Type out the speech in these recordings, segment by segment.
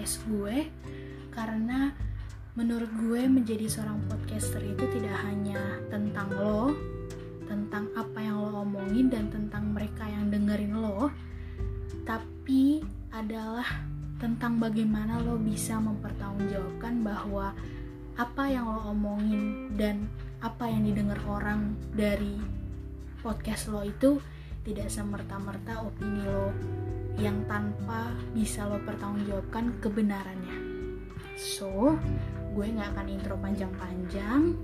podcast gue karena menurut gue menjadi seorang podcaster itu tidak hanya tentang lo, tentang apa yang lo omongin dan tentang mereka yang dengerin lo, tapi adalah tentang bagaimana lo bisa mempertanggungjawabkan bahwa apa yang lo omongin dan apa yang didengar orang dari podcast lo itu tidak semerta-merta opini lo yang tanpa bisa lo pertanggungjawabkan kebenarannya. So, gue nggak akan intro panjang-panjang.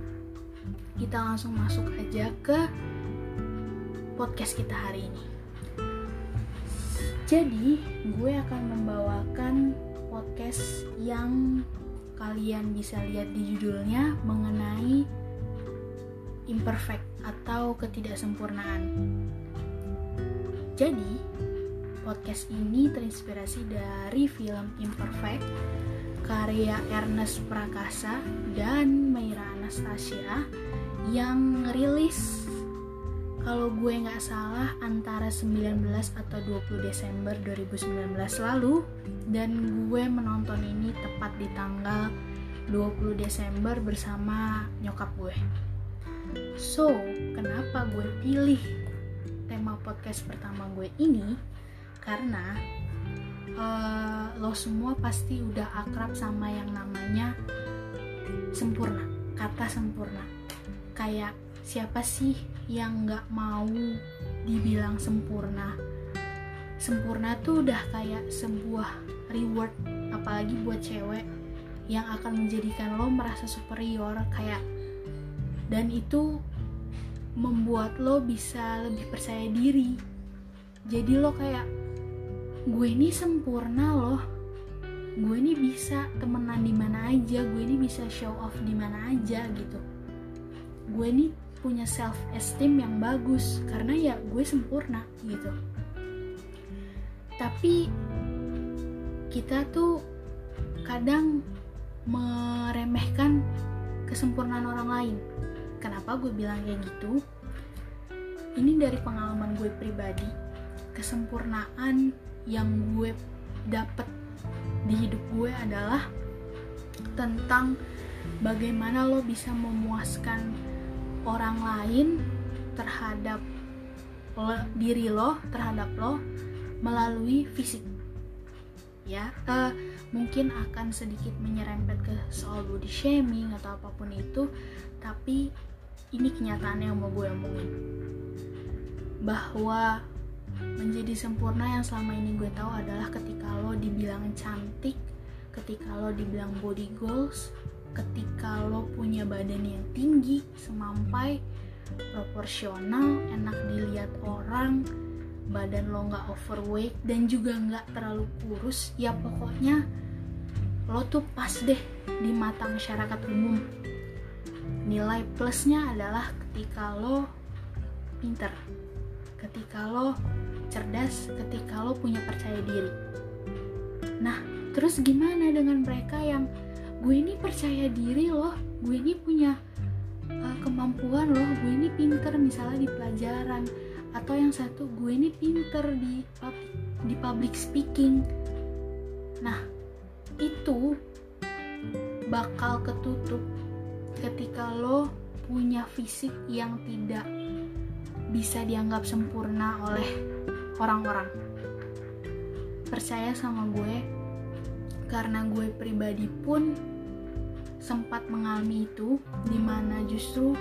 Kita langsung masuk aja ke podcast kita hari ini. Jadi, gue akan membawakan podcast yang kalian bisa lihat di judulnya mengenai imperfect atau ketidaksempurnaan. Jadi, podcast ini terinspirasi dari film Imperfect karya Ernest Prakasa dan Meira Anastasia yang rilis kalau gue nggak salah antara 19 atau 20 Desember 2019 lalu dan gue menonton ini tepat di tanggal 20 Desember bersama nyokap gue. So, kenapa gue pilih tema podcast pertama gue ini? Karena uh, lo semua pasti udah akrab sama yang namanya sempurna, kata sempurna. Kayak siapa sih yang nggak mau dibilang sempurna? Sempurna tuh udah kayak sebuah reward, apalagi buat cewek yang akan menjadikan lo merasa superior kayak dan itu membuat lo bisa lebih percaya diri jadi lo kayak gue ini sempurna loh gue ini bisa temenan di mana aja gue ini bisa show off di mana aja gitu gue ini punya self esteem yang bagus karena ya gue sempurna gitu tapi kita tuh kadang meremehkan kesempurnaan orang lain. Kenapa gue bilang kayak gitu? Ini dari pengalaman gue pribadi. Kesempurnaan yang gue dapet di hidup gue adalah tentang bagaimana lo bisa memuaskan orang lain terhadap lo, diri lo, terhadap lo melalui fisik. Ya, uh, mungkin akan sedikit menyerempet ke soal body shaming atau apa pun itu tapi ini kenyataan yang mau gue omongin bahwa menjadi sempurna yang selama ini gue tahu adalah ketika lo dibilang cantik ketika lo dibilang body goals ketika lo punya badan yang tinggi semampai proporsional enak dilihat orang badan lo nggak overweight dan juga nggak terlalu kurus ya pokoknya lo tuh pas deh di mata masyarakat umum. Nilai plusnya adalah ketika lo pinter ketika lo cerdas ketika lo punya percaya diri. Nah terus gimana dengan mereka yang gue ini percaya diri loh gue ini punya uh, kemampuan loh gue ini pinter misalnya di pelajaran. Atau yang satu gue ini pinter di public, di public speaking. Nah itu bakal ketutup ketika lo punya fisik yang tidak bisa dianggap sempurna oleh orang-orang. Percaya sama gue karena gue pribadi pun sempat mengalami itu di mana justru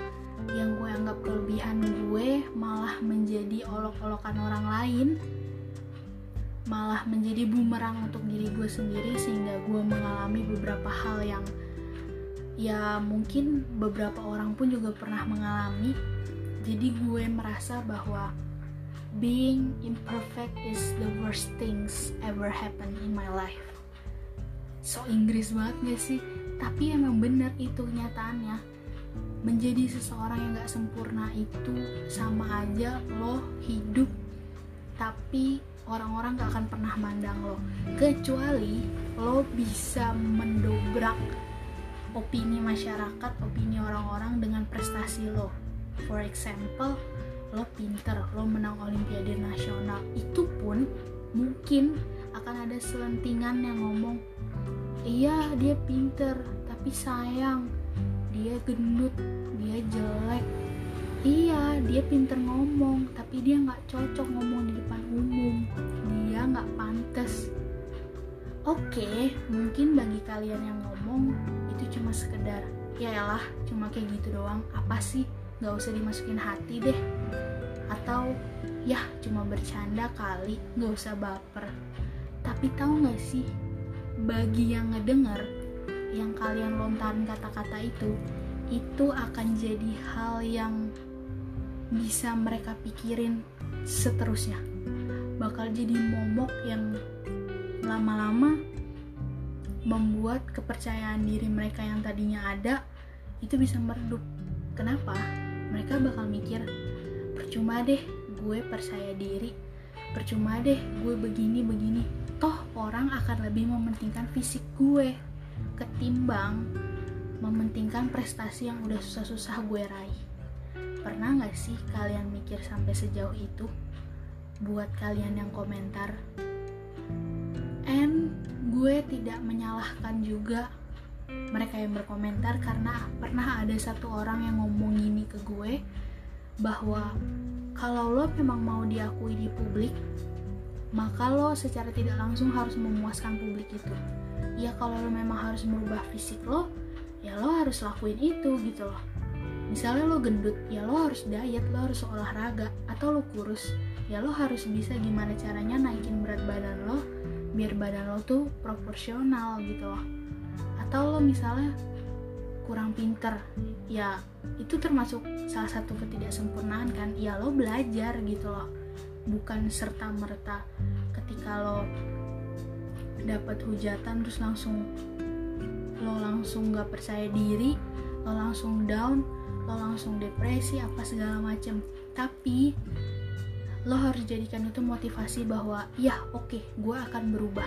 yang gue anggap kelebihan gue malah menjadi olok-olokan orang lain malah menjadi bumerang untuk diri gue sendiri sehingga gue mengalami beberapa hal yang ya mungkin beberapa orang pun juga pernah mengalami. Jadi gue merasa bahwa being imperfect is the worst things ever happen in my life. So Inggris banget gak sih? Tapi emang bener itu nyataannya. Menjadi seseorang yang gak sempurna itu sama aja lo hidup tapi orang-orang gak akan pernah mandang lo. Kecuali lo bisa mendobrak opini masyarakat, opini orang-orang dengan prestasi lo. For example, lo pinter, lo menang olimpiade nasional. Itu pun mungkin akan ada selentingan yang ngomong, iya dia pinter, tapi sayang dia gendut, dia jelek. Iya, dia pinter ngomong, tapi dia nggak cocok ngomong di depan umum. Dia nggak pantas. Oke, mungkin bagi kalian yang ngomong itu cuma sekedar ya lah cuma kayak gitu doang apa sih nggak usah dimasukin hati deh atau ya cuma bercanda kali nggak usah baper tapi tahu nggak sih bagi yang ngedenger yang kalian lontarin kata-kata itu itu akan jadi hal yang bisa mereka pikirin seterusnya bakal jadi momok yang lama-lama membuat kepercayaan diri mereka yang tadinya ada itu bisa meredup. Kenapa? Mereka bakal mikir, percuma deh gue percaya diri, percuma deh gue begini-begini. Toh orang akan lebih mementingkan fisik gue ketimbang mementingkan prestasi yang udah susah-susah gue raih. Pernah gak sih kalian mikir sampai sejauh itu? Buat kalian yang komentar, and gue tidak menyalahkan juga mereka yang berkomentar karena pernah ada satu orang yang ngomong gini ke gue bahwa kalau lo memang mau diakui di publik maka lo secara tidak langsung harus memuaskan publik itu. Ya kalau lo memang harus merubah fisik lo ya lo harus lakuin itu gitu loh. Misalnya lo gendut ya lo harus diet lo harus olahraga atau lo kurus ya lo harus bisa gimana caranya naikin berat badan lo biar badan lo tuh proporsional gitu loh atau lo misalnya kurang pinter ya itu termasuk salah satu ketidaksempurnaan kan? Ya lo belajar gitu loh. Bukan serta merta ketika lo dapat hujatan terus langsung lo langsung gak percaya diri lo langsung down lo langsung depresi apa segala macem. Tapi lo harus jadikan itu motivasi bahwa ya oke okay, gue akan berubah.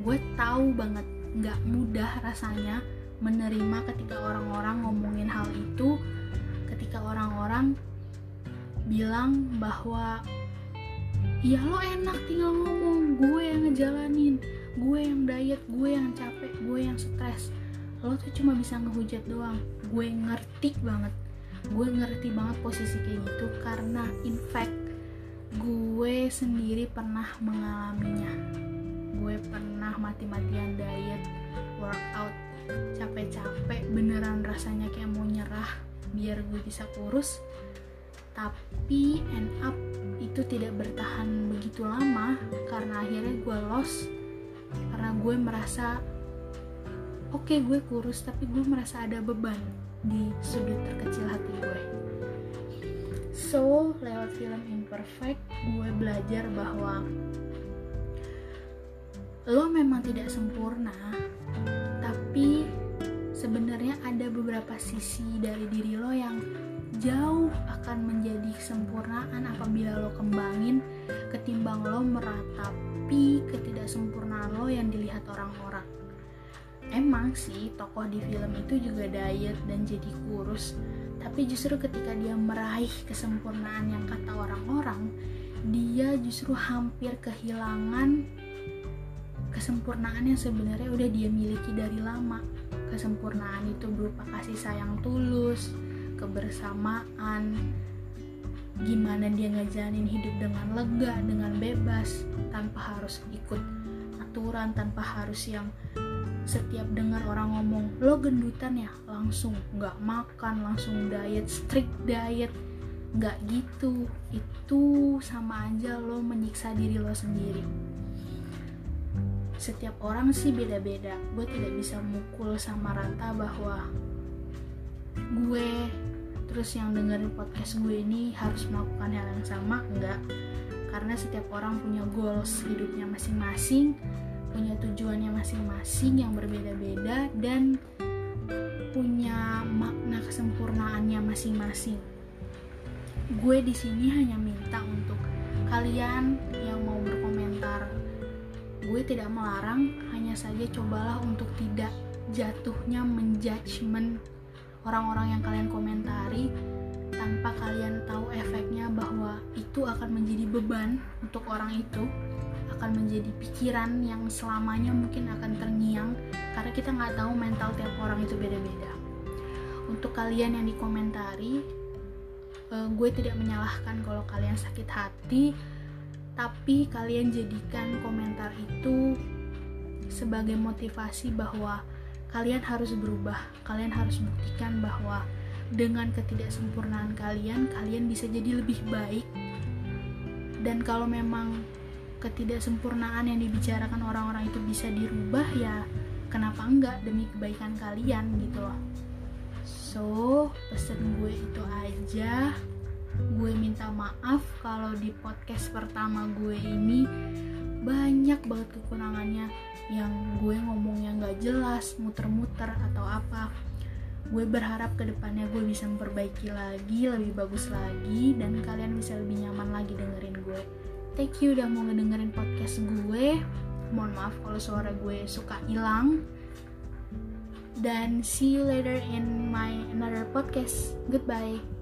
Gue tahu banget nggak mudah rasanya menerima ketika orang-orang ngomongin hal itu ketika orang-orang bilang bahwa ya lo enak tinggal ngomong gue yang ngejalanin gue yang diet gue yang capek gue yang stres. Lo tuh cuma bisa ngehujat doang. Gue ngerti banget. Gue ngerti banget posisi kayak gitu karena in fact gue sendiri pernah mengalaminya gue pernah mati-matian diet workout capek-capek beneran rasanya kayak mau nyerah biar gue bisa kurus. Tapi end up itu tidak bertahan begitu lama karena akhirnya gue lost. Karena gue merasa oke okay, gue kurus tapi gue merasa ada beban di sudut terkecil hati gue. So, lewat film Imperfect, gue belajar bahwa lo memang tidak sempurna, tapi sebenarnya ada beberapa sisi dari diri lo yang jauh akan menjadi kesempurnaan apabila lo kembangin ketimbang lo meratapi ketidaksempurnaan lo yang dilihat orang-orang. Emang sih tokoh di film itu juga diet dan jadi kurus, tapi justru ketika dia meraih kesempurnaan yang kata orang-orang dia justru hampir kehilangan kesempurnaan yang sebenarnya udah dia miliki dari lama. Kesempurnaan itu berupa kasih sayang tulus kebersamaan gimana dia ngejalanin hidup dengan lega dengan bebas tanpa harus ikut aturan tanpa harus yang setiap dengar orang ngomong lo gendutan ya? Langsung nggak makan langsung diet strict diet. Nggak gitu. Itu sama aja lo menyiksa diri lo sendiri setiap orang sih beda-beda gue tidak bisa mukul sama rata bahwa gue terus yang dengerin podcast gue ini harus melakukan hal yang sama enggak karena setiap orang punya goals hidupnya masing-masing punya tujuannya masing-masing yang berbeda-beda dan punya makna kesempurnaannya masing-masing. Gue di sini hanya minta untuk kalian. Gue tidak melarang, hanya saja cobalah untuk tidak jatuhnya menjudgment orang-orang yang kalian komentari tanpa kalian tahu efeknya bahwa itu akan menjadi beban untuk orang itu akan menjadi pikiran yang selamanya mungkin akan terngiang karena kita nggak tahu mental tiap orang itu beda-beda. Untuk kalian yang dikomentari uh, gue tidak menyalahkan kalau kalian sakit hati tapi kalian jadikan komentar itu sebagai motivasi bahwa kalian harus berubah kalian harus buktikan bahwa dengan ketidaksempurnaan kalian kalian bisa jadi lebih baik. Dan kalau memang ketidaksempurnaan yang dibicarakan orang-orang itu bisa dirubah ya kenapa enggak demi kebaikan kalian gitu loh. So pesan gue itu aja gue minta maaf kalau di podcast pertama gue ini banyak banget kekurangannya. Yang gue ngomongnya nggak jelas muter-muter atau apa. Gue berharap ke depannya gue bisa memperbaiki lagi lebih bagus lagi dan kalian bisa lebih nyaman lagi dengerin gue. Thank you udah mau ngedengerin podcast gue. Mohon maaf kalau suara gue suka hilang. Dan see you later in my another podcast. Goodbye